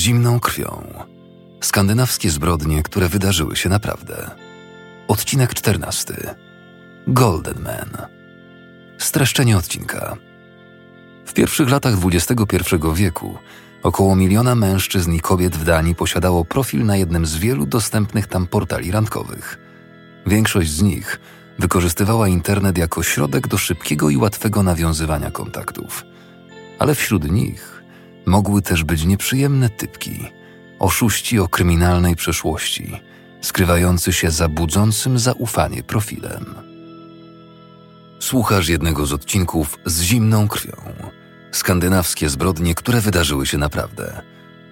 zimną krwią. Skandynawskie zbrodnie, które wydarzyły się naprawdę. Odcinek 14. Golden Man. Streszczenie odcinka. W pierwszych latach XXI wieku około miliona mężczyzn i kobiet w Danii posiadało profil na jednym z wielu dostępnych tam portali randkowych. Większość z nich wykorzystywała internet jako środek do szybkiego i łatwego nawiązywania kontaktów. Ale wśród nich mogły też być nieprzyjemne typki, oszuści o kryminalnej przeszłości, skrywający się za budzącym zaufanie profilem. Słuchasz jednego z odcinków z zimną krwią. Skandynawskie zbrodnie, które wydarzyły się naprawdę,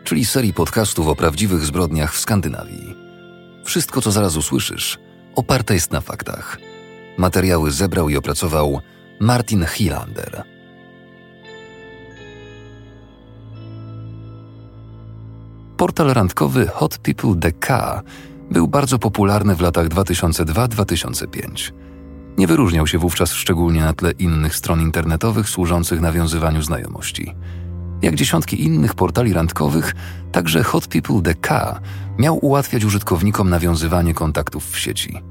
czyli serii podcastów o prawdziwych zbrodniach w Skandynawii. Wszystko, co zaraz usłyszysz, oparte jest na faktach. Materiały zebrał i opracował Martin Hilander. Portal randkowy Hot People DK był bardzo popularny w latach 2002-2005. Nie wyróżniał się wówczas szczególnie na tle innych stron internetowych służących nawiązywaniu znajomości. Jak dziesiątki innych portali randkowych, także Hot People DK miał ułatwiać użytkownikom nawiązywanie kontaktów w sieci.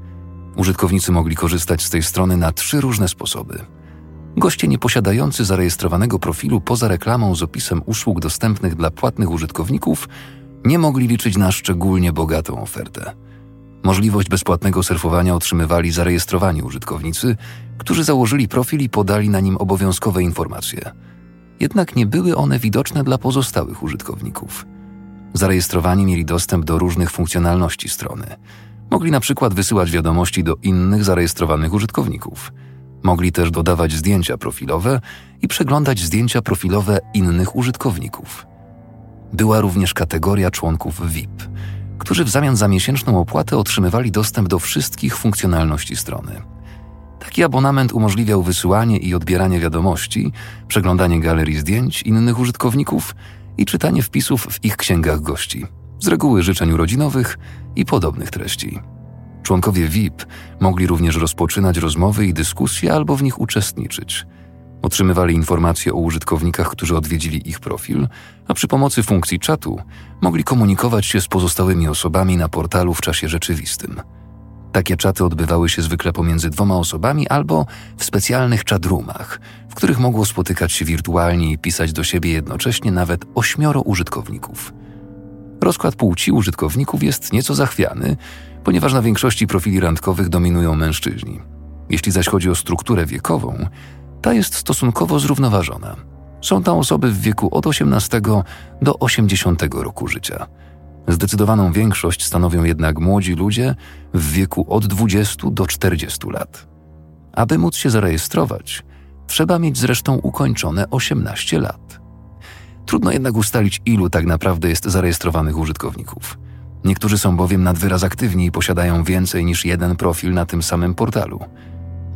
Użytkownicy mogli korzystać z tej strony na trzy różne sposoby. Goście nieposiadający zarejestrowanego profilu poza reklamą z opisem usług dostępnych dla płatnych użytkowników nie mogli liczyć na szczególnie bogatą ofertę. Możliwość bezpłatnego surfowania otrzymywali zarejestrowani użytkownicy, którzy założyli profil i podali na nim obowiązkowe informacje. Jednak nie były one widoczne dla pozostałych użytkowników. Zarejestrowani mieli dostęp do różnych funkcjonalności strony. Mogli na przykład wysyłać wiadomości do innych zarejestrowanych użytkowników. Mogli też dodawać zdjęcia profilowe i przeglądać zdjęcia profilowe innych użytkowników. Była również kategoria członków VIP, którzy w zamian za miesięczną opłatę otrzymywali dostęp do wszystkich funkcjonalności strony. Taki abonament umożliwiał wysyłanie i odbieranie wiadomości, przeglądanie galerii zdjęć innych użytkowników i czytanie wpisów w ich księgach gości, z reguły życzeń urodzinowych i podobnych treści. Członkowie VIP mogli również rozpoczynać rozmowy i dyskusje albo w nich uczestniczyć – Otrzymywali informacje o użytkownikach, którzy odwiedzili ich profil, a przy pomocy funkcji czatu mogli komunikować się z pozostałymi osobami na portalu w czasie rzeczywistym. Takie czaty odbywały się zwykle pomiędzy dwoma osobami albo w specjalnych chatroomach, w których mogło spotykać się wirtualnie i pisać do siebie jednocześnie nawet ośmioro użytkowników. Rozkład płci użytkowników jest nieco zachwiany, ponieważ na większości profili randkowych dominują mężczyźni. Jeśli zaś chodzi o strukturę wiekową, ta jest stosunkowo zrównoważona. Są tam osoby w wieku od 18 do 80 roku życia. Zdecydowaną większość stanowią jednak młodzi ludzie w wieku od 20 do 40 lat. Aby móc się zarejestrować, trzeba mieć zresztą ukończone 18 lat. Trudno jednak ustalić, ilu tak naprawdę jest zarejestrowanych użytkowników. Niektórzy są bowiem nad wyraz aktywni i posiadają więcej niż jeden profil na tym samym portalu.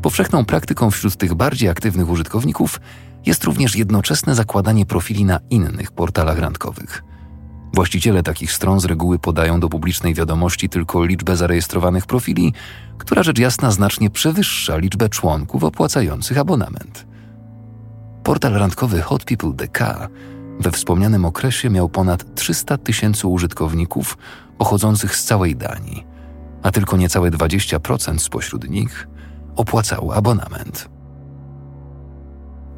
Powszechną praktyką wśród tych bardziej aktywnych użytkowników jest również jednoczesne zakładanie profili na innych portalach randkowych. Właściciele takich stron z reguły podają do publicznej wiadomości tylko liczbę zarejestrowanych profili, która rzecz jasna znacznie przewyższa liczbę członków opłacających abonament. Portal randkowy Hot People DK we wspomnianym okresie miał ponad 300 tysięcy użytkowników pochodzących z całej Danii, a tylko niecałe 20% spośród nich opłacał abonament.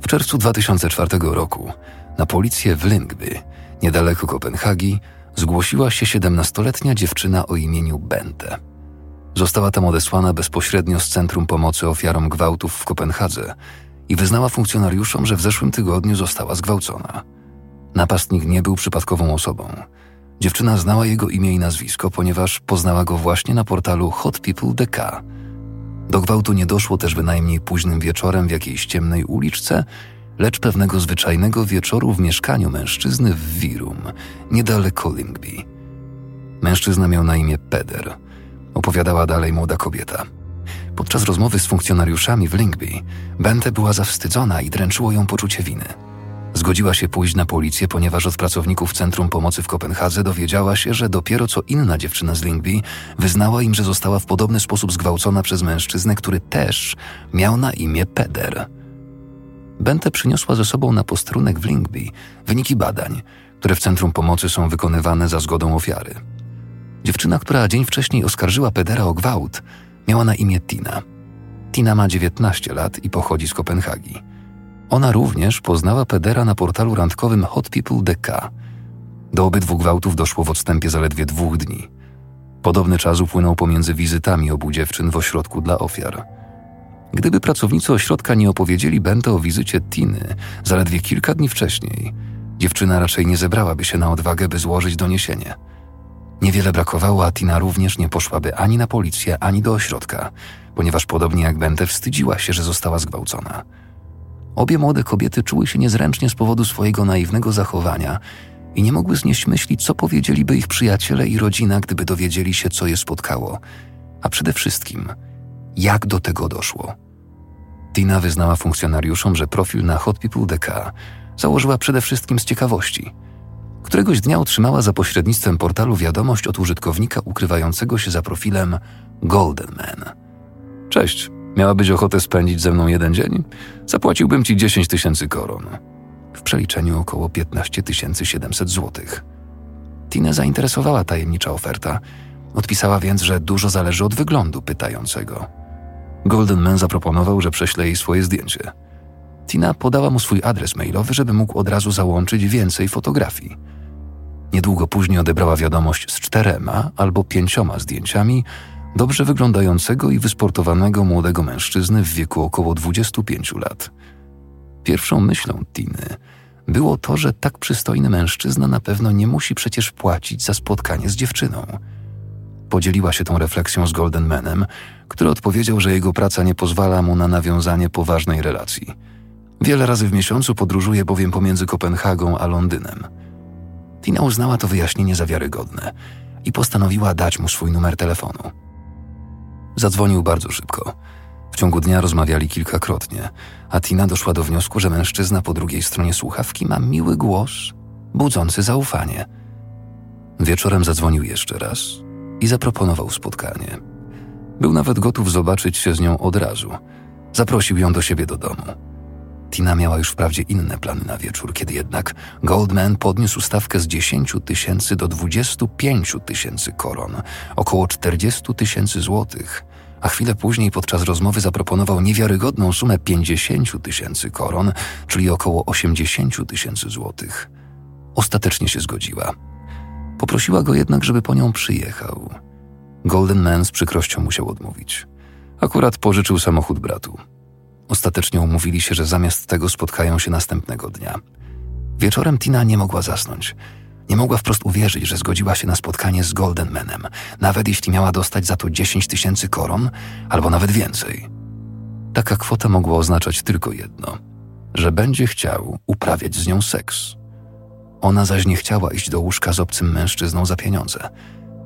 W czerwcu 2004 roku na policję w Lyngby, niedaleko Kopenhagi, zgłosiła się 17-letnia dziewczyna o imieniu Bente. Została tam odesłana bezpośrednio z Centrum Pomocy Ofiarom Gwałtów w Kopenhadze i wyznała funkcjonariuszom, że w zeszłym tygodniu została zgwałcona. Napastnik nie był przypadkową osobą. Dziewczyna znała jego imię i nazwisko, ponieważ poznała go właśnie na portalu Hot People DK – do gwałtu nie doszło też bynajmniej późnym wieczorem w jakiejś ciemnej uliczce, lecz pewnego zwyczajnego wieczoru w mieszkaniu mężczyzny w Wirum, niedaleko Lingby. Mężczyzna miał na imię Peder, opowiadała dalej młoda kobieta. Podczas rozmowy z funkcjonariuszami w Lingby, Bente była zawstydzona i dręczyło ją poczucie winy. Zgodziła się pójść na policję, ponieważ od pracowników Centrum Pomocy w Kopenhadze dowiedziała się, że dopiero co inna dziewczyna z Lingby wyznała im, że została w podobny sposób zgwałcona przez mężczyznę, który też miał na imię Peder. Bente przyniosła ze sobą na posterunek w Lingby wyniki badań, które w centrum pomocy są wykonywane za zgodą ofiary. Dziewczyna, która dzień wcześniej oskarżyła Pedera o gwałt, miała na imię Tina. Tina ma 19 lat i pochodzi z Kopenhagi. Ona również poznała Pedera na portalu randkowym Hot People DK. Do obydwu gwałtów doszło w odstępie zaledwie dwóch dni. Podobny czas upłynął pomiędzy wizytami obu dziewczyn w ośrodku dla ofiar. Gdyby pracownicy ośrodka nie opowiedzieli Bente o wizycie Tiny zaledwie kilka dni wcześniej, dziewczyna raczej nie zebrałaby się na odwagę, by złożyć doniesienie. Niewiele brakowało, a Tina również nie poszłaby ani na policję, ani do ośrodka, ponieważ podobnie jak Bente wstydziła się, że została zgwałcona. Obie młode kobiety czuły się niezręcznie z powodu swojego naiwnego zachowania i nie mogły znieść myśli, co powiedzieliby ich przyjaciele i rodzina, gdyby dowiedzieli się, co je spotkało, a przede wszystkim, jak do tego doszło. Tina wyznała funkcjonariuszom, że profil na Hot People DK założyła przede wszystkim z ciekawości. Któregoś dnia otrzymała za pośrednictwem portalu wiadomość od użytkownika ukrywającego się za profilem Golden Man. Cześć, miałabyś ochotę spędzić ze mną jeden dzień? Zapłaciłbym ci 10 tysięcy koron. W przeliczeniu około 15 700 złotych. Tinę zainteresowała tajemnicza oferta. Odpisała więc, że dużo zależy od wyglądu pytającego. Golden Man zaproponował, że prześle jej swoje zdjęcie. Tina podała mu swój adres mailowy, żeby mógł od razu załączyć więcej fotografii. Niedługo później odebrała wiadomość z czterema albo pięcioma zdjęciami dobrze wyglądającego i wysportowanego młodego mężczyzny w wieku około 25 lat. Pierwszą myślą Tiny było to, że tak przystojny mężczyzna na pewno nie musi przecież płacić za spotkanie z dziewczyną. Podzieliła się tą refleksją z Golden Manem, który odpowiedział, że jego praca nie pozwala mu na nawiązanie poważnej relacji. Wiele razy w miesiącu podróżuje bowiem pomiędzy Kopenhagą a Londynem. Tina uznała to wyjaśnienie za wiarygodne i postanowiła dać mu swój numer telefonu. Zadzwonił bardzo szybko. W ciągu dnia rozmawiali kilkakrotnie, a Tina doszła do wniosku, że mężczyzna po drugiej stronie słuchawki ma miły głos, budzący zaufanie. Wieczorem zadzwonił jeszcze raz i zaproponował spotkanie. Był nawet gotów zobaczyć się z nią od razu. Zaprosił ją do siebie do domu. Tina miała już wprawdzie inne plany na wieczór, kiedy jednak Goldman podniósł stawkę z 10 tysięcy do 25 tysięcy koron, około 40 tysięcy złotych, a chwilę później podczas rozmowy zaproponował niewiarygodną sumę 50 tysięcy koron, czyli około 80 tysięcy złotych. Ostatecznie się zgodziła. Poprosiła go jednak, żeby po nią przyjechał. Golden Man z przykrością musiał odmówić. Akurat pożyczył samochód bratu. Ostatecznie umówili się, że zamiast tego spotkają się następnego dnia. Wieczorem Tina nie mogła zasnąć. Nie mogła wprost uwierzyć, że zgodziła się na spotkanie z Golden Manem, nawet jeśli miała dostać za to 10 tysięcy koron, albo nawet więcej. Taka kwota mogła oznaczać tylko jedno: że będzie chciał uprawiać z nią seks. Ona zaś nie chciała iść do łóżka z obcym mężczyzną za pieniądze.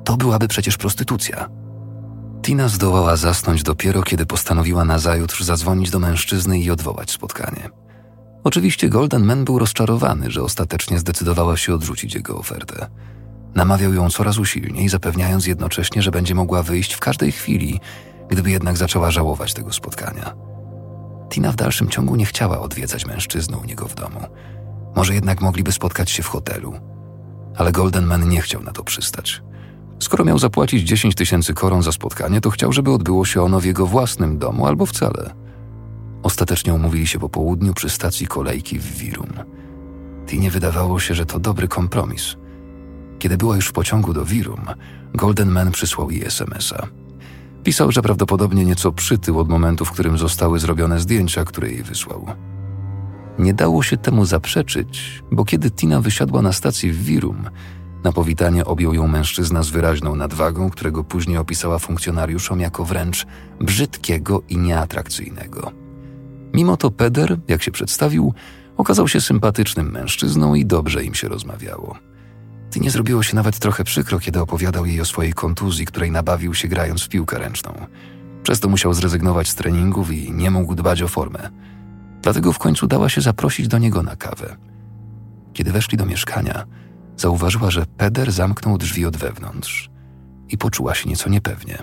To byłaby przecież prostytucja. Tina zdołała zasnąć dopiero, kiedy postanowiła nazajutrz zadzwonić do mężczyzny i odwołać spotkanie. Oczywiście Golden Man był rozczarowany, że ostatecznie zdecydowała się odrzucić jego ofertę. Namawiał ją coraz usilniej, zapewniając jednocześnie, że będzie mogła wyjść w każdej chwili, gdyby jednak zaczęła żałować tego spotkania. Tina w dalszym ciągu nie chciała odwiedzać mężczyzny u niego w domu. Może jednak mogliby spotkać się w hotelu. Ale Golden Man nie chciał na to przystać. Skoro miał zapłacić 10 tysięcy koron za spotkanie, to chciał, żeby odbyło się ono w jego własnym domu albo wcale. Ostatecznie umówili się po południu przy stacji kolejki w Wirum. Tinie wydawało się, że to dobry kompromis. Kiedy była już w pociągu do Wirum, Golden Man przysłał jej SMS-a. Pisał, że prawdopodobnie nieco przytył od momentu, w którym zostały zrobione zdjęcia, które jej wysłał. Nie dało się temu zaprzeczyć, bo kiedy Tina wysiadła na stacji w Wirum, na powitanie objął ją mężczyzna z wyraźną nadwagą, którego później opisała funkcjonariuszom jako wręcz brzydkiego i nieatrakcyjnego. Mimo to Peder, jak się przedstawił, okazał się sympatycznym mężczyzną i dobrze im się rozmawiało. Ty nie zrobiło się nawet trochę przykro, kiedy opowiadał jej o swojej kontuzji, której nabawił się grając w piłkę ręczną. Przez to musiał zrezygnować z treningów i nie mógł dbać o formę. Dlatego w końcu dała się zaprosić do niego na kawę. Kiedy weszli do mieszkania, zauważyła, że Peder zamknął drzwi od wewnątrz i poczuła się nieco niepewnie.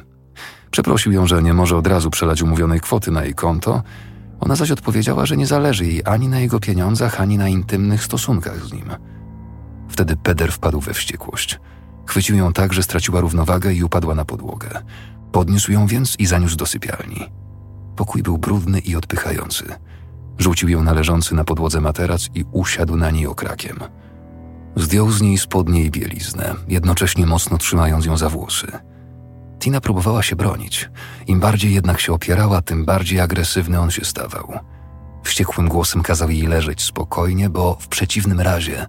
Przeprosił ją, że nie może od razu przelać umówionej kwoty na jej konto, ona zaś odpowiedziała, że nie zależy jej ani na jego pieniądzach, ani na intymnych stosunkach z nim. Wtedy Peder wpadł we wściekłość. Chwycił ją tak, że straciła równowagę i upadła na podłogę. Podniósł ją więc i zaniósł do sypialni. Pokój był brudny i odpychający. Rzucił ją na leżący na podłodze materac i usiadł na niej okrakiem. Zdjął z niej spodnie i bieliznę, jednocześnie mocno trzymając ją za włosy. Tina próbowała się bronić. Im bardziej jednak się opierała, tym bardziej agresywny on się stawał. Wściekłym głosem kazał jej leżeć spokojnie, bo w przeciwnym razie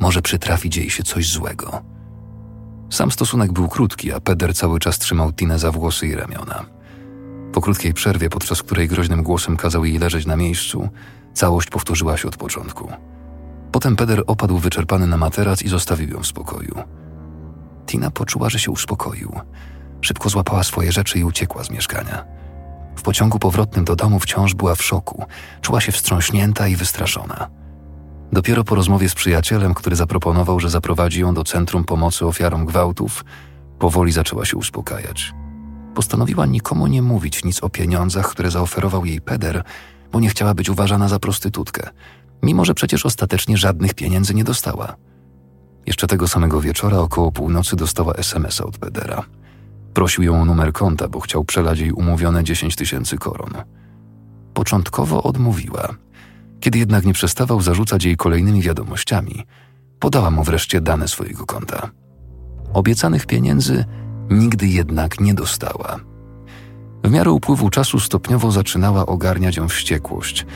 może przytrafić jej się coś złego. Sam stosunek był krótki, a Peder cały czas trzymał Tinę za włosy i ramiona. Po krótkiej przerwie, podczas której groźnym głosem kazał jej leżeć na miejscu, całość powtórzyła się od początku. Potem Peder opadł wyczerpany na materac i zostawił ją w spokoju. Tina poczuła, że się uspokoił. Szybko złapała swoje rzeczy i uciekła z mieszkania. W pociągu powrotnym do domu wciąż była w szoku, czuła się wstrząśnięta i wystraszona. Dopiero po rozmowie z przyjacielem, który zaproponował, że zaprowadzi ją do Centrum Pomocy Ofiarom Gwałtów, powoli zaczęła się uspokajać. Postanowiła nikomu nie mówić nic o pieniądzach, które zaoferował jej peder, bo nie chciała być uważana za prostytutkę, mimo że przecież ostatecznie żadnych pieniędzy nie dostała. Jeszcze tego samego wieczora około północy dostała SMS-a od pedera. Prosił ją o numer konta, bo chciał przelać jej umówione 10 tysięcy koron. Początkowo odmówiła. Kiedy jednak nie przestawał zarzucać jej kolejnymi wiadomościami, podała mu wreszcie dane swojego konta. Obiecanych pieniędzy nigdy jednak nie dostała. W miarę upływu czasu stopniowo zaczynała ogarniać ją wściekłość,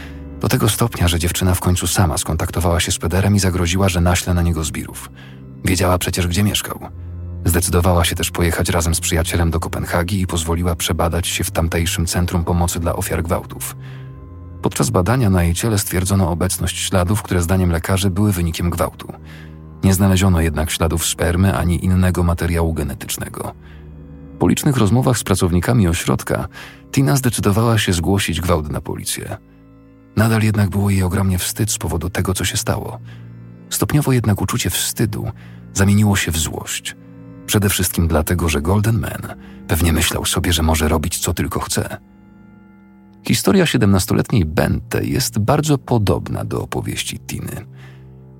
do tego stopnia, że dziewczyna w końcu sama skontaktowała się z Pederem i zagroziła, że naśle na niego zbirów. Wiedziała przecież, gdzie mieszkał. Zdecydowała się też pojechać razem z przyjacielem do Kopenhagi i pozwoliła przebadać się w tamtejszym Centrum Pomocy dla Ofiar Gwałtów. Podczas badania na jej ciele stwierdzono obecność śladów, które zdaniem lekarzy były wynikiem gwałtu. Nie znaleziono jednak śladów spermy ani innego materiału genetycznego. Po licznych rozmowach z pracownikami ośrodka, Tina zdecydowała się zgłosić gwałt na policję. Nadal jednak było jej ogromnie wstyd z powodu tego, co się stało. Stopniowo jednak uczucie wstydu zamieniło się w złość. Przede wszystkim dlatego, że Golden Man pewnie myślał sobie, że może robić co tylko chce. Historia siedemnastoletniej Bente jest bardzo podobna do opowieści Tiny.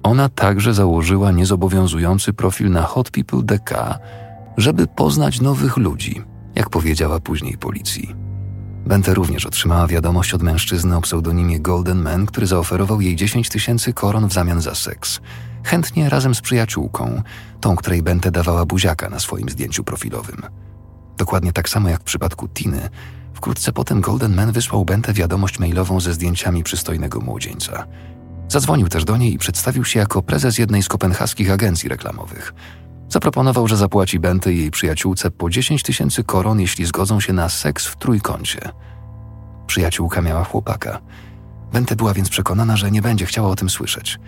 Ona także założyła niezobowiązujący profil na Hot People DK, żeby poznać nowych ludzi, jak powiedziała później policji. Bente również otrzymała wiadomość od mężczyzny o pseudonimie Golden Man, który zaoferował jej 10 tysięcy koron w zamian za seks. Chętnie razem z przyjaciółką, tą, której Bente dawała buziaka na swoim zdjęciu profilowym. Dokładnie tak samo jak w przypadku Tiny, wkrótce potem Golden Man wysłał Bente wiadomość mailową ze zdjęciami przystojnego młodzieńca. Zadzwonił też do niej i przedstawił się jako prezes jednej z kopenhaskich agencji reklamowych – Zaproponował, że zapłaci Benty i jej przyjaciółce po 10 tysięcy koron, jeśli zgodzą się na seks w trójkącie. Przyjaciółka miała chłopaka. Benty była więc przekonana, że nie będzie chciała o tym słyszeć.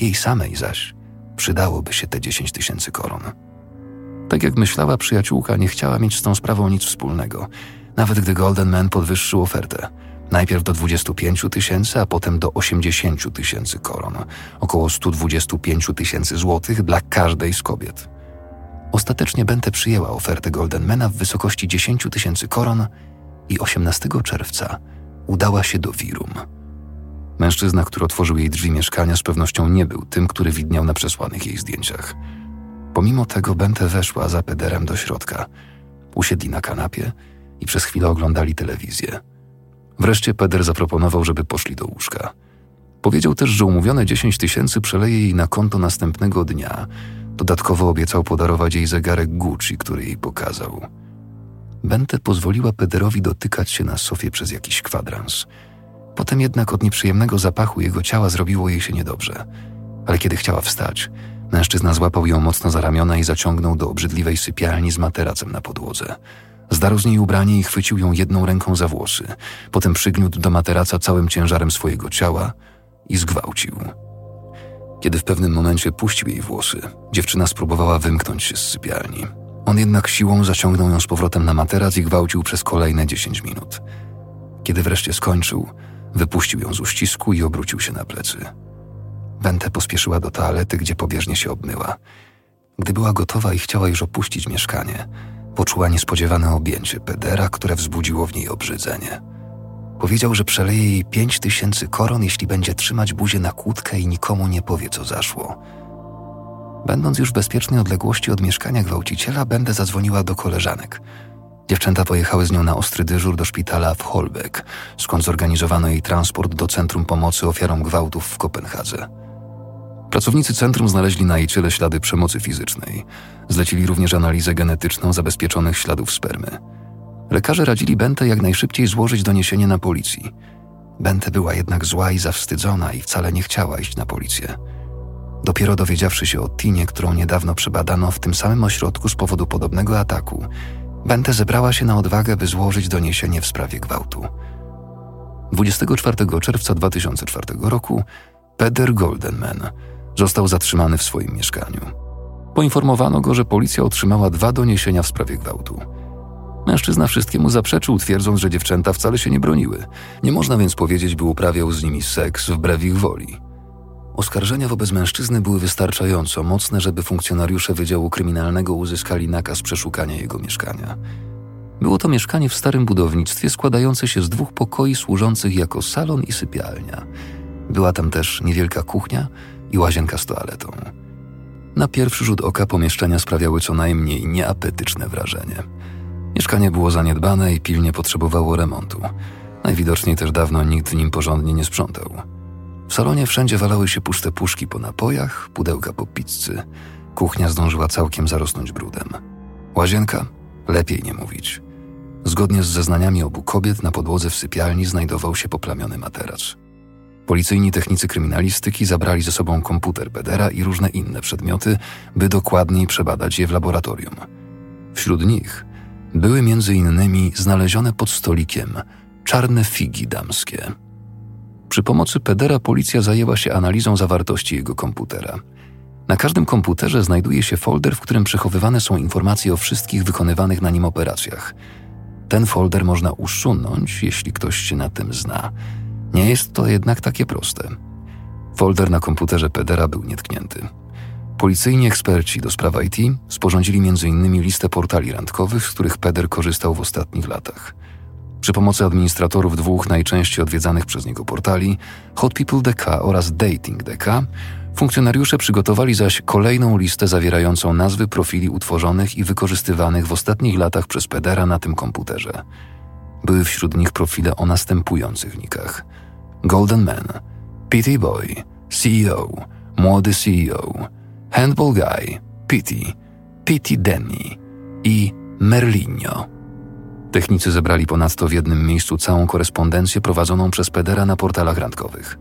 Jej samej zaś przydałoby się te 10 tysięcy koron. Tak jak myślała, przyjaciółka nie chciała mieć z tą sprawą nic wspólnego, nawet gdy Golden Man podwyższył ofertę – Najpierw do 25 tysięcy, a potem do 80 tysięcy koron, około 125 tysięcy złotych dla każdej z kobiet. Ostatecznie Bente przyjęła ofertę Goldenmana w wysokości 10 tysięcy koron i 18 czerwca udała się do Wirum. Mężczyzna, który otworzył jej drzwi mieszkania, z pewnością nie był tym, który widniał na przesłanych jej zdjęciach. Pomimo tego Bente weszła za pederem do środka. Usiedli na kanapie i przez chwilę oglądali telewizję. Wreszcie Peder zaproponował, żeby poszli do łóżka. Powiedział też, że umówione 10 tysięcy przeleje jej na konto następnego dnia. Dodatkowo obiecał podarować jej zegarek Gucci, który jej pokazał. Bente pozwoliła Pederowi dotykać się na sofie przez jakiś kwadrans. Potem jednak od nieprzyjemnego zapachu jego ciała zrobiło jej się niedobrze. Ale kiedy chciała wstać, mężczyzna złapał ją mocno za ramiona i zaciągnął do obrzydliwej sypialni z materacem na podłodze. Zdarł z niej ubranie i chwycił ją jedną ręką za włosy. Potem przygniótł do materaca całym ciężarem swojego ciała i zgwałcił. Kiedy w pewnym momencie puścił jej włosy, dziewczyna spróbowała wymknąć się z sypialni. On jednak siłą zaciągnął ją z powrotem na materac i gwałcił przez kolejne dziesięć minut. Kiedy wreszcie skończył, wypuścił ją z uścisku i obrócił się na plecy. Bente pospieszyła do toalety, gdzie pobieżnie się obmyła. Gdy była gotowa i chciała już opuścić mieszkanie, Poczuła niespodziewane objęcie Pedera, które wzbudziło w niej obrzydzenie. Powiedział, że przeleje jej pięć tysięcy koron, jeśli będzie trzymać buzię na kłódkę i nikomu nie powie, co zaszło. Będąc już w bezpiecznej odległości od mieszkania gwałciciela, będę zadzwoniła do koleżanek. Dziewczęta pojechały z nią na ostry dyżur do szpitala w Holbeck, skąd zorganizowano jej transport do Centrum Pomocy Ofiarom Gwałtów w Kopenhadze. Pracownicy centrum znaleźli na jej ciele ślady przemocy fizycznej. Zlecili również analizę genetyczną zabezpieczonych śladów spermy. Lekarze radzili Bente jak najszybciej złożyć doniesienie na policji. Bente była jednak zła i zawstydzona i wcale nie chciała iść na policję. Dopiero dowiedziawszy się o Tinie, którą niedawno przebadano w tym samym ośrodku z powodu podobnego ataku, Bente zebrała się na odwagę, by złożyć doniesienie w sprawie gwałtu. 24 czerwca 2004 roku Peter Goldenman został zatrzymany w swoim mieszkaniu. Poinformowano go, że policja otrzymała dwa doniesienia w sprawie gwałtu. Mężczyzna wszystkiemu zaprzeczył, twierdząc, że dziewczęta wcale się nie broniły. Nie można więc powiedzieć, by uprawiał z nimi seks wbrew ich woli. Oskarżenia wobec mężczyzny były wystarczająco mocne, żeby funkcjonariusze Wydziału Kryminalnego uzyskali nakaz przeszukania jego mieszkania. Było to mieszkanie w starym budownictwie składające się z dwóch pokoi służących jako salon i sypialnia. Była tam też niewielka kuchnia i łazienka z toaletą. Na pierwszy rzut oka pomieszczenia sprawiały co najmniej nieapetyczne wrażenie. Mieszkanie było zaniedbane i pilnie potrzebowało remontu. Najwidoczniej też dawno nikt w nim porządnie nie sprzątał. W salonie wszędzie walały się puste puszki po napojach, pudełka po pizzy. Kuchnia zdążyła całkiem zarosnąć brudem. Łazienka? Lepiej nie mówić. Zgodnie z zeznaniami obu kobiet na podłodze w sypialni znajdował się poplamiony materac. Policyjni technicy kryminalistyki zabrali ze sobą komputer Bedera i różne inne przedmioty, by dokładniej przebadać je w laboratorium. Wśród nich były innymi znalezione pod stolikiem czarne figi damskie. Przy pomocy Pedera policja zajęła się analizą zawartości jego komputera. Na każdym komputerze znajduje się folder, w którym przechowywane są informacje o wszystkich wykonywanych na nim operacjach. Ten folder można usunąć, jeśli ktoś się na tym zna. Nie jest to jednak takie proste. Folder na komputerze Pedera był nietknięty. Policyjni eksperci do spraw IT sporządzili m.in. listę portali randkowych, z których Peder korzystał w ostatnich latach. Przy pomocy administratorów dwóch najczęściej odwiedzanych przez niego portali, Hot People DK oraz Dating DK, funkcjonariusze przygotowali zaś kolejną listę zawierającą nazwy profili utworzonych i wykorzystywanych w ostatnich latach przez Pedera na tym komputerze. Były wśród nich profile o następujących nikach: Golden Man, PT Boy, CEO, Młody CEO, Handball Guy, PT, PT Denny i Merlinio. Technicy zebrali ponadto w jednym miejscu całą korespondencję prowadzoną przez Pedera na portalach randkowych.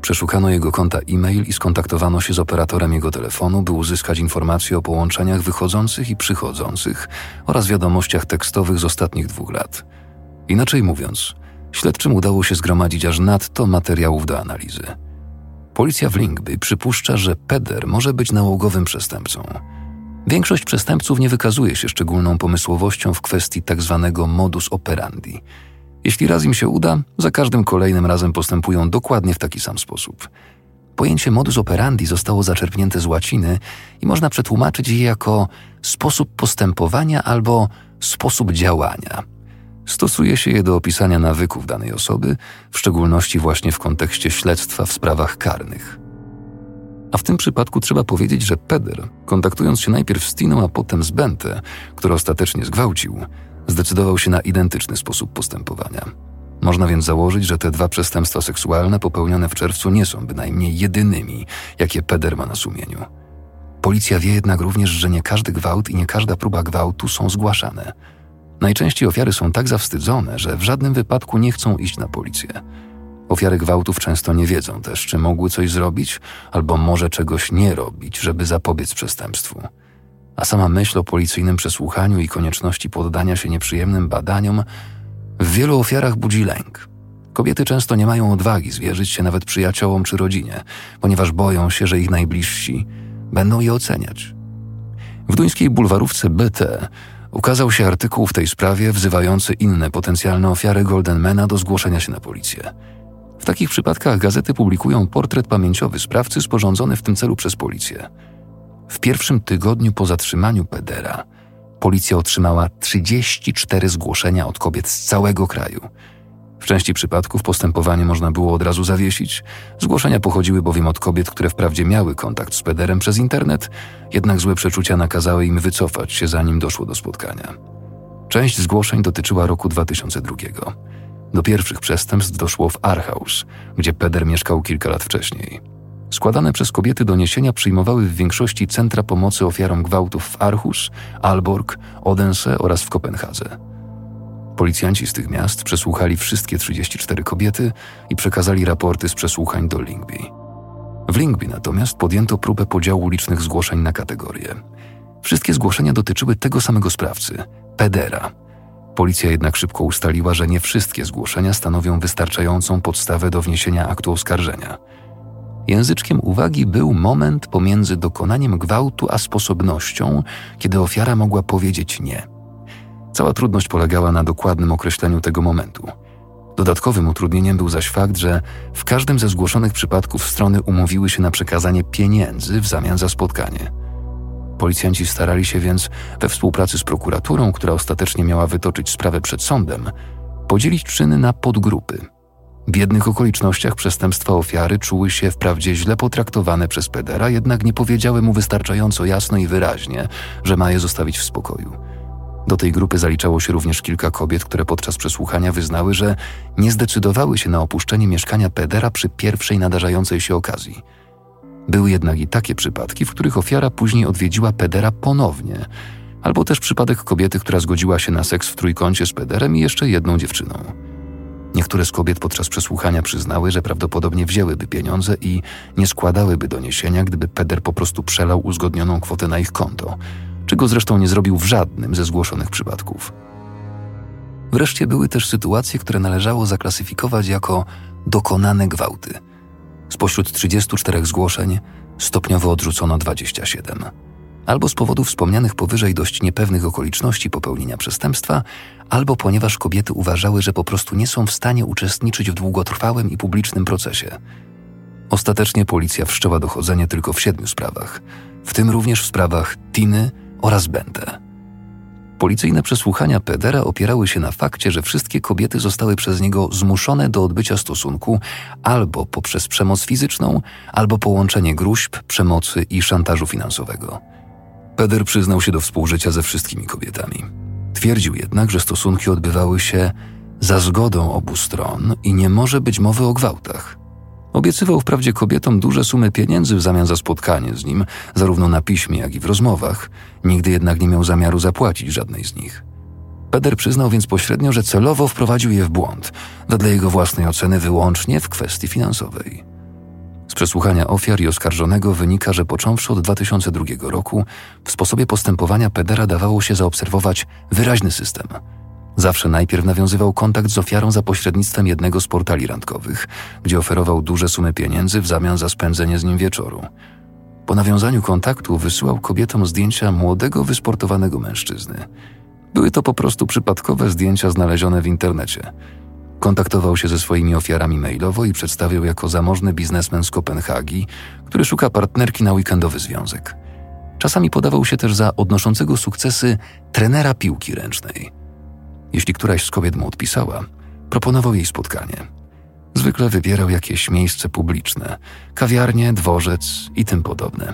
Przeszukano jego konta e-mail i skontaktowano się z operatorem jego telefonu, by uzyskać informacje o połączeniach wychodzących i przychodzących oraz wiadomościach tekstowych z ostatnich dwóch lat. Inaczej mówiąc, śledczym udało się zgromadzić aż nadto materiałów do analizy. Policja w Lingby przypuszcza, że Peder może być nałogowym przestępcą – Większość przestępców nie wykazuje się szczególną pomysłowością w kwestii tzw. Tak modus operandi. Jeśli raz im się uda, za każdym kolejnym razem postępują dokładnie w taki sam sposób. Pojęcie modus operandi zostało zaczerpnięte z łaciny i można przetłumaczyć je jako sposób postępowania albo sposób działania. Stosuje się je do opisania nawyków danej osoby, w szczególności właśnie w kontekście śledztwa w sprawach karnych. A w tym przypadku trzeba powiedzieć, że Peder, kontaktując się najpierw z Tiną, a potem z Bente, który ostatecznie zgwałcił, zdecydował się na identyczny sposób postępowania. Można więc założyć, że te dwa przestępstwa seksualne popełnione w czerwcu nie są bynajmniej jedynymi, jakie Peder ma na sumieniu. Policja wie jednak również, że nie każdy gwałt i nie każda próba gwałtu są zgłaszane. Najczęściej ofiary są tak zawstydzone, że w żadnym wypadku nie chcą iść na policję. Ofiary gwałtów często nie wiedzą też, czy mogły coś zrobić, albo może czegoś nie robić, żeby zapobiec przestępstwu. A sama myśl o policyjnym przesłuchaniu i konieczności poddania się nieprzyjemnym badaniom w wielu ofiarach budzi lęk. Kobiety często nie mają odwagi zwierzyć się nawet przyjaciołom czy rodzinie, ponieważ boją się, że ich najbliżsi będą je oceniać. W duńskiej bulwarówce BT ukazał się artykuł w tej sprawie wzywający inne potencjalne ofiary Goldenmana do zgłoszenia się na policję. W takich przypadkach gazety publikują portret pamięciowy sprawcy sporządzony w tym celu przez policję. W pierwszym tygodniu po zatrzymaniu Pedera policja otrzymała 34 zgłoszenia od kobiet z całego kraju. W części przypadków postępowanie można było od razu zawiesić. Zgłoszenia pochodziły bowiem od kobiet, które wprawdzie miały kontakt z pederem przez internet, jednak złe przeczucia nakazały im wycofać się zanim doszło do spotkania. Część zgłoszeń dotyczyła roku 2002. Do pierwszych przestępstw doszło w Arhaus, gdzie peder mieszkał kilka lat wcześniej. Składane przez kobiety doniesienia przyjmowały w większości centra pomocy ofiarom gwałtów w Aarhus, Alborg, Odense oraz w Kopenhadze. Policjanci z tych miast przesłuchali wszystkie 34 kobiety i przekazali raporty z przesłuchań do Lingby. W Lingby natomiast podjęto próbę podziału licznych zgłoszeń na kategorie. Wszystkie zgłoszenia dotyczyły tego samego sprawcy pedera. Policja jednak szybko ustaliła, że nie wszystkie zgłoszenia stanowią wystarczającą podstawę do wniesienia aktu oskarżenia. Języczkiem uwagi był moment pomiędzy dokonaniem gwałtu a sposobnością, kiedy ofiara mogła powiedzieć nie. Cała trudność polegała na dokładnym określeniu tego momentu. Dodatkowym utrudnieniem był zaś fakt, że w każdym ze zgłoszonych przypadków strony umówiły się na przekazanie pieniędzy w zamian za spotkanie. Policjanci starali się więc, we współpracy z prokuraturą, która ostatecznie miała wytoczyć sprawę przed sądem, podzielić czyny na podgrupy. W jednych okolicznościach przestępstwa ofiary czuły się wprawdzie źle potraktowane przez pedera, jednak nie powiedziały mu wystarczająco jasno i wyraźnie, że ma je zostawić w spokoju. Do tej grupy zaliczało się również kilka kobiet, które podczas przesłuchania wyznały, że nie zdecydowały się na opuszczenie mieszkania pedera przy pierwszej nadarzającej się okazji. Były jednak i takie przypadki, w których ofiara później odwiedziła pedera ponownie, albo też przypadek kobiety, która zgodziła się na seks w trójkącie z pederem i jeszcze jedną dziewczyną. Niektóre z kobiet podczas przesłuchania przyznały, że prawdopodobnie wzięłyby pieniądze i nie składałyby doniesienia, gdyby peder po prostu przelał uzgodnioną kwotę na ich konto – czego zresztą nie zrobił w żadnym ze zgłoszonych przypadków. Wreszcie były też sytuacje, które należało zaklasyfikować jako dokonane gwałty. Spośród 34 zgłoszeń stopniowo odrzucono 27. Albo z powodów wspomnianych powyżej dość niepewnych okoliczności popełnienia przestępstwa, albo ponieważ kobiety uważały, że po prostu nie są w stanie uczestniczyć w długotrwałym i publicznym procesie. Ostatecznie policja wszczęła dochodzenie tylko w siedmiu sprawach, w tym również w sprawach Tiny, oraz Bente. Policyjne przesłuchania Pedera opierały się na fakcie, że wszystkie kobiety zostały przez niego zmuszone do odbycia stosunku albo poprzez przemoc fizyczną, albo połączenie gruźb, przemocy i szantażu finansowego. Peder przyznał się do współżycia ze wszystkimi kobietami. Twierdził jednak, że stosunki odbywały się za zgodą obu stron i nie może być mowy o gwałtach. Obiecywał wprawdzie kobietom duże sumy pieniędzy w zamian za spotkanie z nim, zarówno na piśmie, jak i w rozmowach, nigdy jednak nie miał zamiaru zapłacić żadnej z nich. Peder przyznał więc pośrednio, że celowo wprowadził je w błąd, wedle jego własnej oceny wyłącznie w kwestii finansowej. Z przesłuchania ofiar i oskarżonego wynika, że począwszy od 2002 roku w sposobie postępowania Pedera dawało się zaobserwować wyraźny system – Zawsze najpierw nawiązywał kontakt z ofiarą za pośrednictwem jednego z portali randkowych, gdzie oferował duże sumy pieniędzy w zamian za spędzenie z nim wieczoru. Po nawiązaniu kontaktu wysyłał kobietom zdjęcia młodego, wysportowanego mężczyzny. Były to po prostu przypadkowe zdjęcia znalezione w internecie. Kontaktował się ze swoimi ofiarami mailowo i przedstawiał jako zamożny biznesmen z Kopenhagi, który szuka partnerki na weekendowy związek. Czasami podawał się też za odnoszącego sukcesy trenera piłki ręcznej – jeśli któraś z kobiet mu odpisała, proponował jej spotkanie. Zwykle wybierał jakieś miejsce publiczne, kawiarnie, dworzec i tym podobne.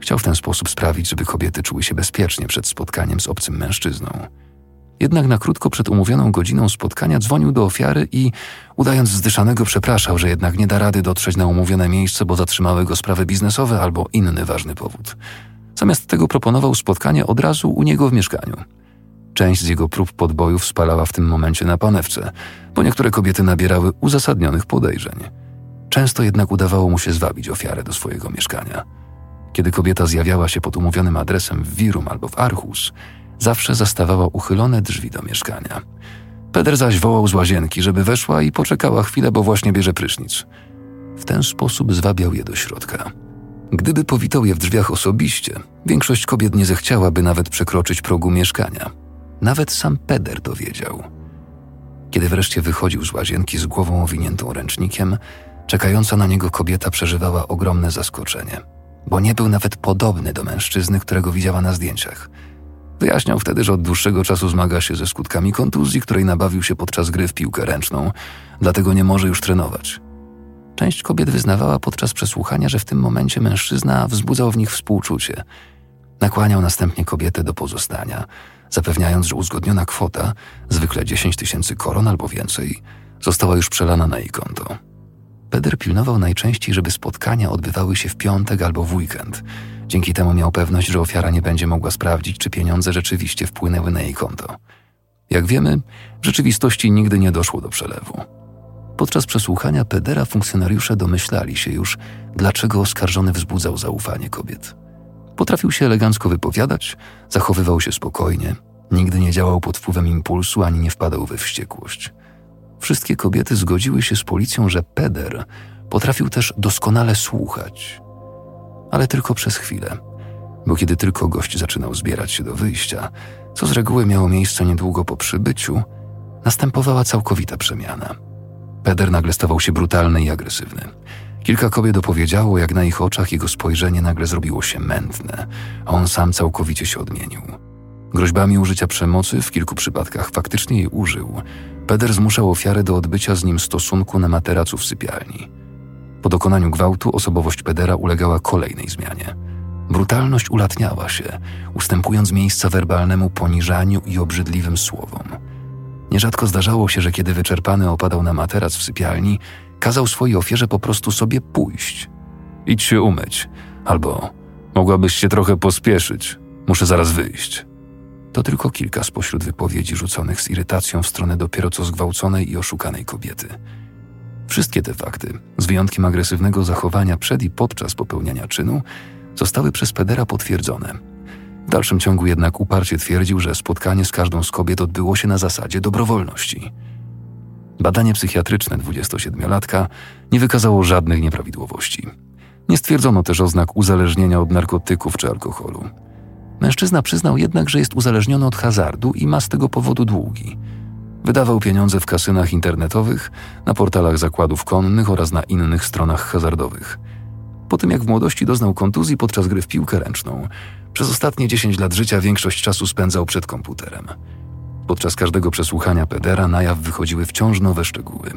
Chciał w ten sposób sprawić, żeby kobiety czuły się bezpiecznie przed spotkaniem z obcym mężczyzną. Jednak na krótko przed umówioną godziną spotkania dzwonił do ofiary i, udając zdyszanego, przepraszał, że jednak nie da rady dotrzeć na umówione miejsce, bo zatrzymały go sprawy biznesowe albo inny ważny powód. Zamiast tego proponował spotkanie od razu u niego w mieszkaniu – Część z jego prób podbojów spalała w tym momencie na panewce, bo niektóre kobiety nabierały uzasadnionych podejrzeń. Często jednak udawało mu się zwabić ofiarę do swojego mieszkania. Kiedy kobieta zjawiała się pod umówionym adresem w Wirum albo w Archus, zawsze zastawała uchylone drzwi do mieszkania. Peder zaś wołał z łazienki, żeby weszła i poczekała chwilę, bo właśnie bierze prysznic. W ten sposób zwabiał je do środka. Gdyby powitał je w drzwiach osobiście, większość kobiet nie zechciałaby nawet przekroczyć progu mieszkania. Nawet sam Peder to wiedział. Kiedy wreszcie wychodził z łazienki z głową owiniętą ręcznikiem, czekająca na niego kobieta przeżywała ogromne zaskoczenie, bo nie był nawet podobny do mężczyzny, którego widziała na zdjęciach. Wyjaśniał wtedy, że od dłuższego czasu zmaga się ze skutkami kontuzji, której nabawił się podczas gry w piłkę ręczną, dlatego nie może już trenować. Część kobiet wyznawała podczas przesłuchania, że w tym momencie mężczyzna wzbudzał w nich współczucie. Nakłaniał następnie kobietę do pozostania, zapewniając, że uzgodniona kwota, zwykle 10 tysięcy koron albo więcej, została już przelana na jej konto. Peder pilnował najczęściej, żeby spotkania odbywały się w piątek albo w weekend. Dzięki temu miał pewność, że ofiara nie będzie mogła sprawdzić, czy pieniądze rzeczywiście wpłynęły na jej konto. Jak wiemy, w rzeczywistości nigdy nie doszło do przelewu. Podczas przesłuchania Pedera funkcjonariusze domyślali się już, dlaczego oskarżony wzbudzał zaufanie kobiet. Potrafił się elegancko wypowiadać, zachowywał się spokojnie, nigdy nie działał pod wpływem impulsu ani nie wpadał we wściekłość. Wszystkie kobiety zgodziły się z policją, że Peder potrafił też doskonale słuchać. Ale tylko przez chwilę, bo kiedy tylko gość zaczynał zbierać się do wyjścia, co z reguły miało miejsce niedługo po przybyciu, następowała całkowita przemiana. Peder nagle stawał się brutalny i agresywny. Kilka kobiet opowiedziało, jak na ich oczach jego spojrzenie nagle zrobiło się mętne, a on sam całkowicie się odmienił. Groźbami użycia przemocy w kilku przypadkach faktycznie jej użył. Peder zmuszał ofiarę do odbycia z nim stosunku na materacu w sypialni. Po dokonaniu gwałtu osobowość Pedera ulegała kolejnej zmianie. Brutalność ulatniała się, ustępując miejsca werbalnemu poniżaniu i obrzydliwym słowom. Nierzadko zdarzało się, że kiedy wyczerpany opadał na materac w sypialni, kazał swojej ofierze po prostu sobie pójść. Idź się umyć, albo mogłabyś się trochę pospieszyć, muszę zaraz wyjść. To tylko kilka spośród wypowiedzi rzuconych z irytacją w stronę dopiero co zgwałconej i oszukanej kobiety. Wszystkie te fakty, z wyjątkiem agresywnego zachowania przed i podczas popełniania czynu, zostały przez Pedera potwierdzone. W dalszym ciągu jednak uparcie twierdził, że spotkanie z każdą z kobiet odbyło się na zasadzie dobrowolności. Badanie psychiatryczne 27-latka nie wykazało żadnych nieprawidłowości. Nie stwierdzono też oznak uzależnienia od narkotyków czy alkoholu. Mężczyzna przyznał jednak, że jest uzależniony od hazardu i ma z tego powodu długi. Wydawał pieniądze w kasynach internetowych, na portalach zakładów konnych oraz na innych stronach hazardowych. Po tym jak w młodości doznał kontuzji podczas gry w piłkę ręczną, przez ostatnie 10 lat życia większość czasu spędzał przed komputerem. Podczas każdego przesłuchania Pedera na jaw wychodziły wciąż nowe szczegóły.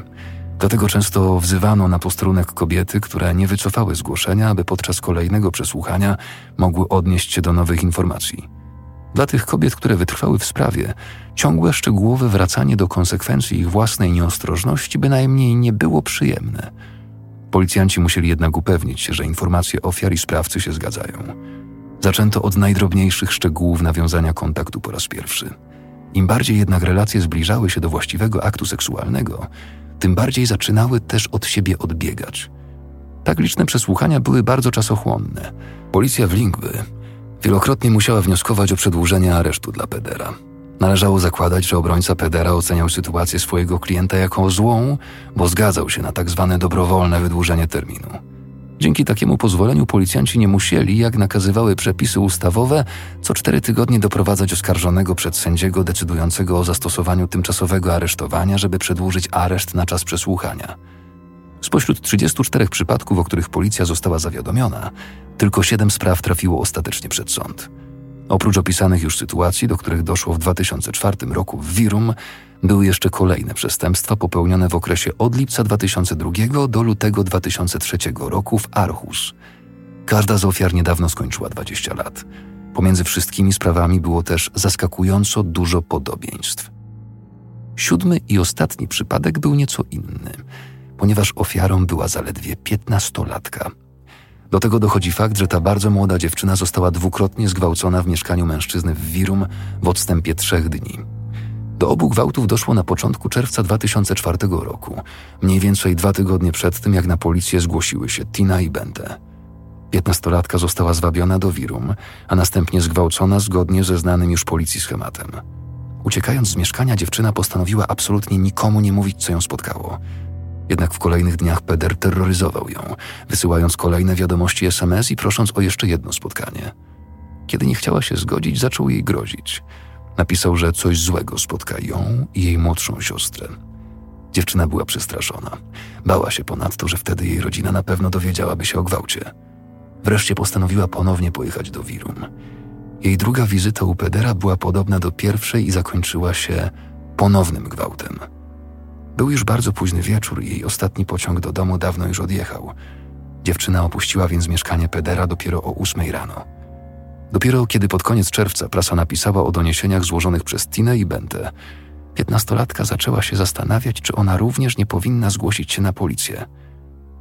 Dlatego często wzywano na posterunek kobiety, które nie wycofały zgłoszenia, aby podczas kolejnego przesłuchania mogły odnieść się do nowych informacji. Dla tych kobiet, które wytrwały w sprawie, ciągłe szczegółowe wracanie do konsekwencji ich własnej nieostrożności bynajmniej nie było przyjemne. Policjanci musieli jednak upewnić się, że informacje ofiar i sprawcy się zgadzają. Zaczęto od najdrobniejszych szczegółów nawiązania kontaktu po raz pierwszy. Im bardziej jednak relacje zbliżały się do właściwego aktu seksualnego, tym bardziej zaczynały też od siebie odbiegać. Tak liczne przesłuchania były bardzo czasochłonne. Policja w Lingby wielokrotnie musiała wnioskować o przedłużenie aresztu dla Pedera. Należało zakładać, że obrońca Pedera oceniał sytuację swojego klienta jako złą, bo zgadzał się na tak zwane dobrowolne wydłużenie terminu. Dzięki takiemu pozwoleniu policjanci nie musieli, jak nakazywały przepisy ustawowe, co cztery tygodnie doprowadzać oskarżonego przed sędziego decydującego o zastosowaniu tymczasowego aresztowania, żeby przedłużyć areszt na czas przesłuchania. Spośród 34 przypadków, o których policja została zawiadomiona, tylko 7 spraw trafiło ostatecznie przed sąd. Oprócz opisanych już sytuacji, do których doszło w 2004 roku w Wirum, były jeszcze kolejne przestępstwa popełnione w okresie od lipca 2002 do lutego 2003 roku w Arhus. Każda z ofiar niedawno skończyła 20 lat. Pomiędzy wszystkimi sprawami było też zaskakująco dużo podobieństw. Siódmy i ostatni przypadek był nieco inny, ponieważ ofiarą była zaledwie piętnastolatka. Do tego dochodzi fakt, że ta bardzo młoda dziewczyna została dwukrotnie zgwałcona w mieszkaniu mężczyzny w Wirum w odstępie trzech dni. Do obu gwałtów doszło na początku czerwca 2004 roku, mniej więcej dwa tygodnie przed tym, jak na policję zgłosiły się Tina i Bente. Piętnastolatka została zwabiona do Wirum, a następnie zgwałcona zgodnie ze znanym już policji schematem. Uciekając z mieszkania, dziewczyna postanowiła absolutnie nikomu nie mówić, co ją spotkało. Jednak w kolejnych dniach Peder terroryzował ją, wysyłając kolejne wiadomości SMS i prosząc o jeszcze jedno spotkanie. Kiedy nie chciała się zgodzić, zaczął jej grozić – Napisał, że coś złego spotka ją i jej młodszą siostrę. Dziewczyna była przestraszona. Bała się ponadto, że wtedy jej rodzina na pewno dowiedziałaby się o gwałcie. Wreszcie postanowiła ponownie pojechać do Wirum. Jej druga wizyta u Pedera była podobna do pierwszej i zakończyła się ponownym gwałtem. Był już bardzo późny wieczór i jej ostatni pociąg do domu dawno już odjechał. Dziewczyna opuściła więc mieszkanie Pedera dopiero o ósmej rano. Dopiero kiedy pod koniec czerwca prasa napisała o doniesieniach złożonych przez Tinę i Bentę, piętnastolatka zaczęła się zastanawiać, czy ona również nie powinna zgłosić się na policję.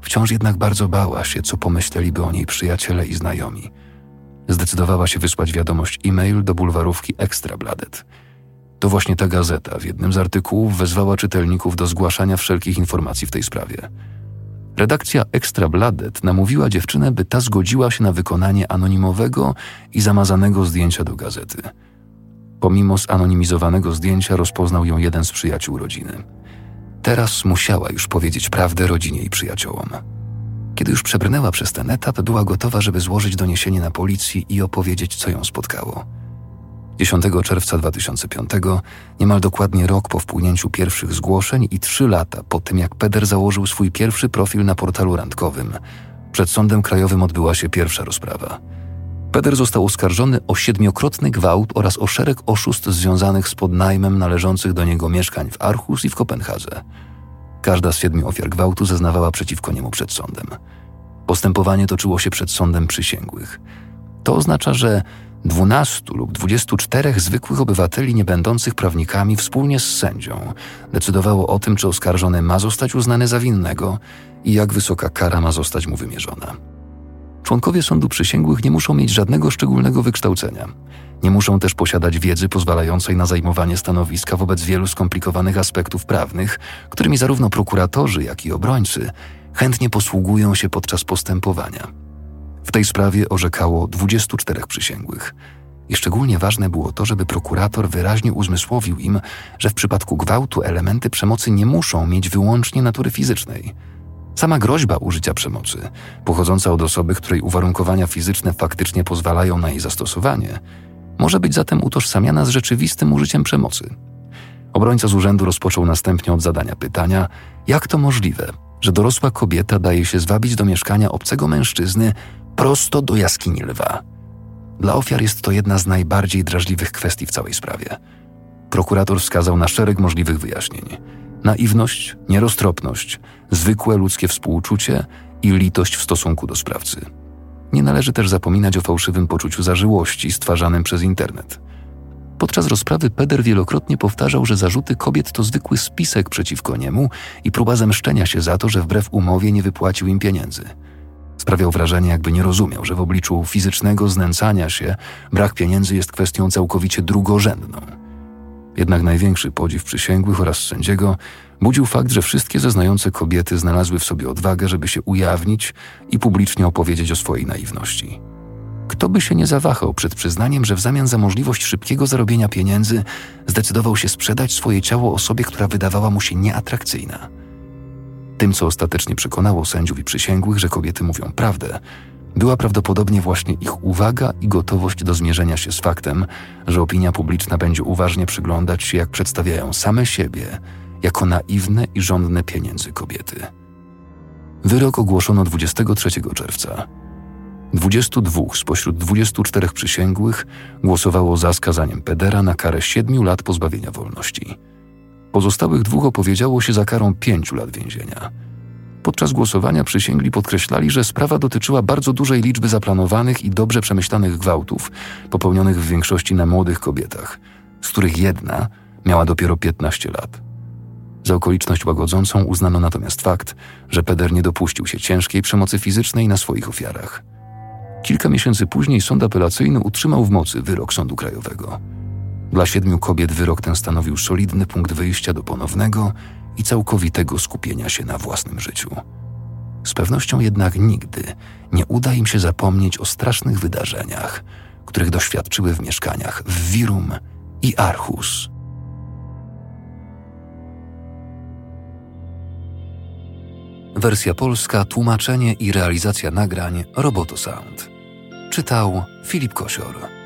Wciąż jednak bardzo bała się, co pomyśleliby o niej przyjaciele i znajomi. Zdecydowała się wysłać wiadomość e-mail do bulwarówki Extra Bladet. To właśnie ta gazeta w jednym z artykułów wezwała czytelników do zgłaszania wszelkich informacji w tej sprawie. Redakcja Extra Bladet namówiła dziewczynę, by ta zgodziła się na wykonanie anonimowego i zamazanego zdjęcia do gazety. Pomimo zanonimizowanego zdjęcia rozpoznał ją jeden z przyjaciół rodziny. Teraz musiała już powiedzieć prawdę rodzinie i przyjaciołom. Kiedy już przebrnęła przez ten etap, była gotowa, żeby złożyć doniesienie na policji i opowiedzieć, co ją spotkało. 10 czerwca 2005, niemal dokładnie rok po wpłynięciu pierwszych zgłoszeń i trzy lata po tym, jak Peder założył swój pierwszy profil na portalu randkowym, przed Sądem Krajowym odbyła się pierwsza rozprawa. Peder został oskarżony o siedmiokrotny gwałt oraz o szereg oszustw związanych z podnajmem należących do niego mieszkań w Arhus i w Kopenhadze. Każda z siedmiu ofiar gwałtu zeznawała przeciwko niemu przed sądem. Postępowanie toczyło się przed sądem przysięgłych. To oznacza, że 12 lub 24 zwykłych obywateli nie będących prawnikami wspólnie z sędzią decydowało o tym, czy oskarżony ma zostać uznany za winnego i jak wysoka kara ma zostać mu wymierzona. Członkowie sądu przysięgłych nie muszą mieć żadnego szczególnego wykształcenia. Nie muszą też posiadać wiedzy pozwalającej na zajmowanie stanowiska wobec wielu skomplikowanych aspektów prawnych, którymi zarówno prokuratorzy, jak i obrońcy chętnie posługują się podczas postępowania. W tej sprawie orzekało 24 przysięgłych. I szczególnie ważne było to, żeby prokurator wyraźnie uzmysłowił im, że w przypadku gwałtu elementy przemocy nie muszą mieć wyłącznie natury fizycznej – Sama groźba użycia przemocy, pochodząca od osoby, której uwarunkowania fizyczne faktycznie pozwalają na jej zastosowanie, może być zatem utożsamiana z rzeczywistym użyciem przemocy. Obrońca z urzędu rozpoczął następnie od zadania pytania, jak to możliwe, że dorosła kobieta daje się zwabić do mieszkania obcego mężczyzny prosto do jaskini lwa. Dla ofiar jest to jedna z najbardziej drażliwych kwestii w całej sprawie. Prokurator wskazał na szereg możliwych wyjaśnień – naiwność, nieroztropność, zwykłe ludzkie współczucie i litość w stosunku do sprawcy. Nie należy też zapominać o fałszywym poczuciu zażyłości stwarzanym przez internet. Podczas rozprawy Peder wielokrotnie powtarzał, że zarzuty kobiet to zwykły spisek przeciwko niemu i próba zemszczenia się za to, że wbrew umowie nie wypłacił im pieniędzy. Sprawiał wrażenie, jakby nie rozumiał, że w obliczu fizycznego znęcania się brak pieniędzy jest kwestią całkowicie drugorzędną. Jednak największy podziw przysięgłych oraz sędziego budził fakt, że wszystkie zeznające kobiety znalazły w sobie odwagę, żeby się ujawnić i publicznie opowiedzieć o swojej naiwności. Kto by się nie zawahał przed przyznaniem, że w zamian za możliwość szybkiego zarobienia pieniędzy zdecydował się sprzedać swoje ciało osobie, która wydawała mu się nieatrakcyjna? Tym, co ostatecznie przekonało sędziów i przysięgłych, że kobiety mówią prawdę, była prawdopodobnie właśnie ich uwaga i gotowość do zmierzenia się z faktem, że opinia publiczna będzie uważnie przyglądać się, jak przedstawiają same siebie jako naiwne i żądne pieniędzy kobiety. Wyrok ogłoszono 23 czerwca. 22 spośród 24 przysięgłych głosowało za skazaniem Pedera na karę 7 lat pozbawienia wolności. Pozostałych dwóch opowiedziało się za karą 5 lat więzienia. Podczas głosowania przysięgli podkreślali, że sprawa dotyczyła bardzo dużej liczby zaplanowanych i dobrze przemyślanych gwałtów, popełnionych w większości na młodych kobietach, z których jedna miała dopiero 15 lat. Za okoliczność łagodzącą uznano natomiast fakt, że Peder nie dopuścił się ciężkiej przemocy fizycznej na swoich ofiarach. Kilka miesięcy później sąd apelacyjny utrzymał w mocy wyrok Sądu Krajowego. Dla siedmiu kobiet wyrok ten stanowił solidny punkt wyjścia do ponownego i całkowitego skupienia się na własnym życiu. Z pewnością jednak nigdy nie uda im się zapomnieć o strasznych wydarzeniach, których doświadczyły w mieszkaniach w Wirum i Archus. Wersja polska, tłumaczenie i realizacja nagrań Roboto Sound. Czytał Filip Kosior.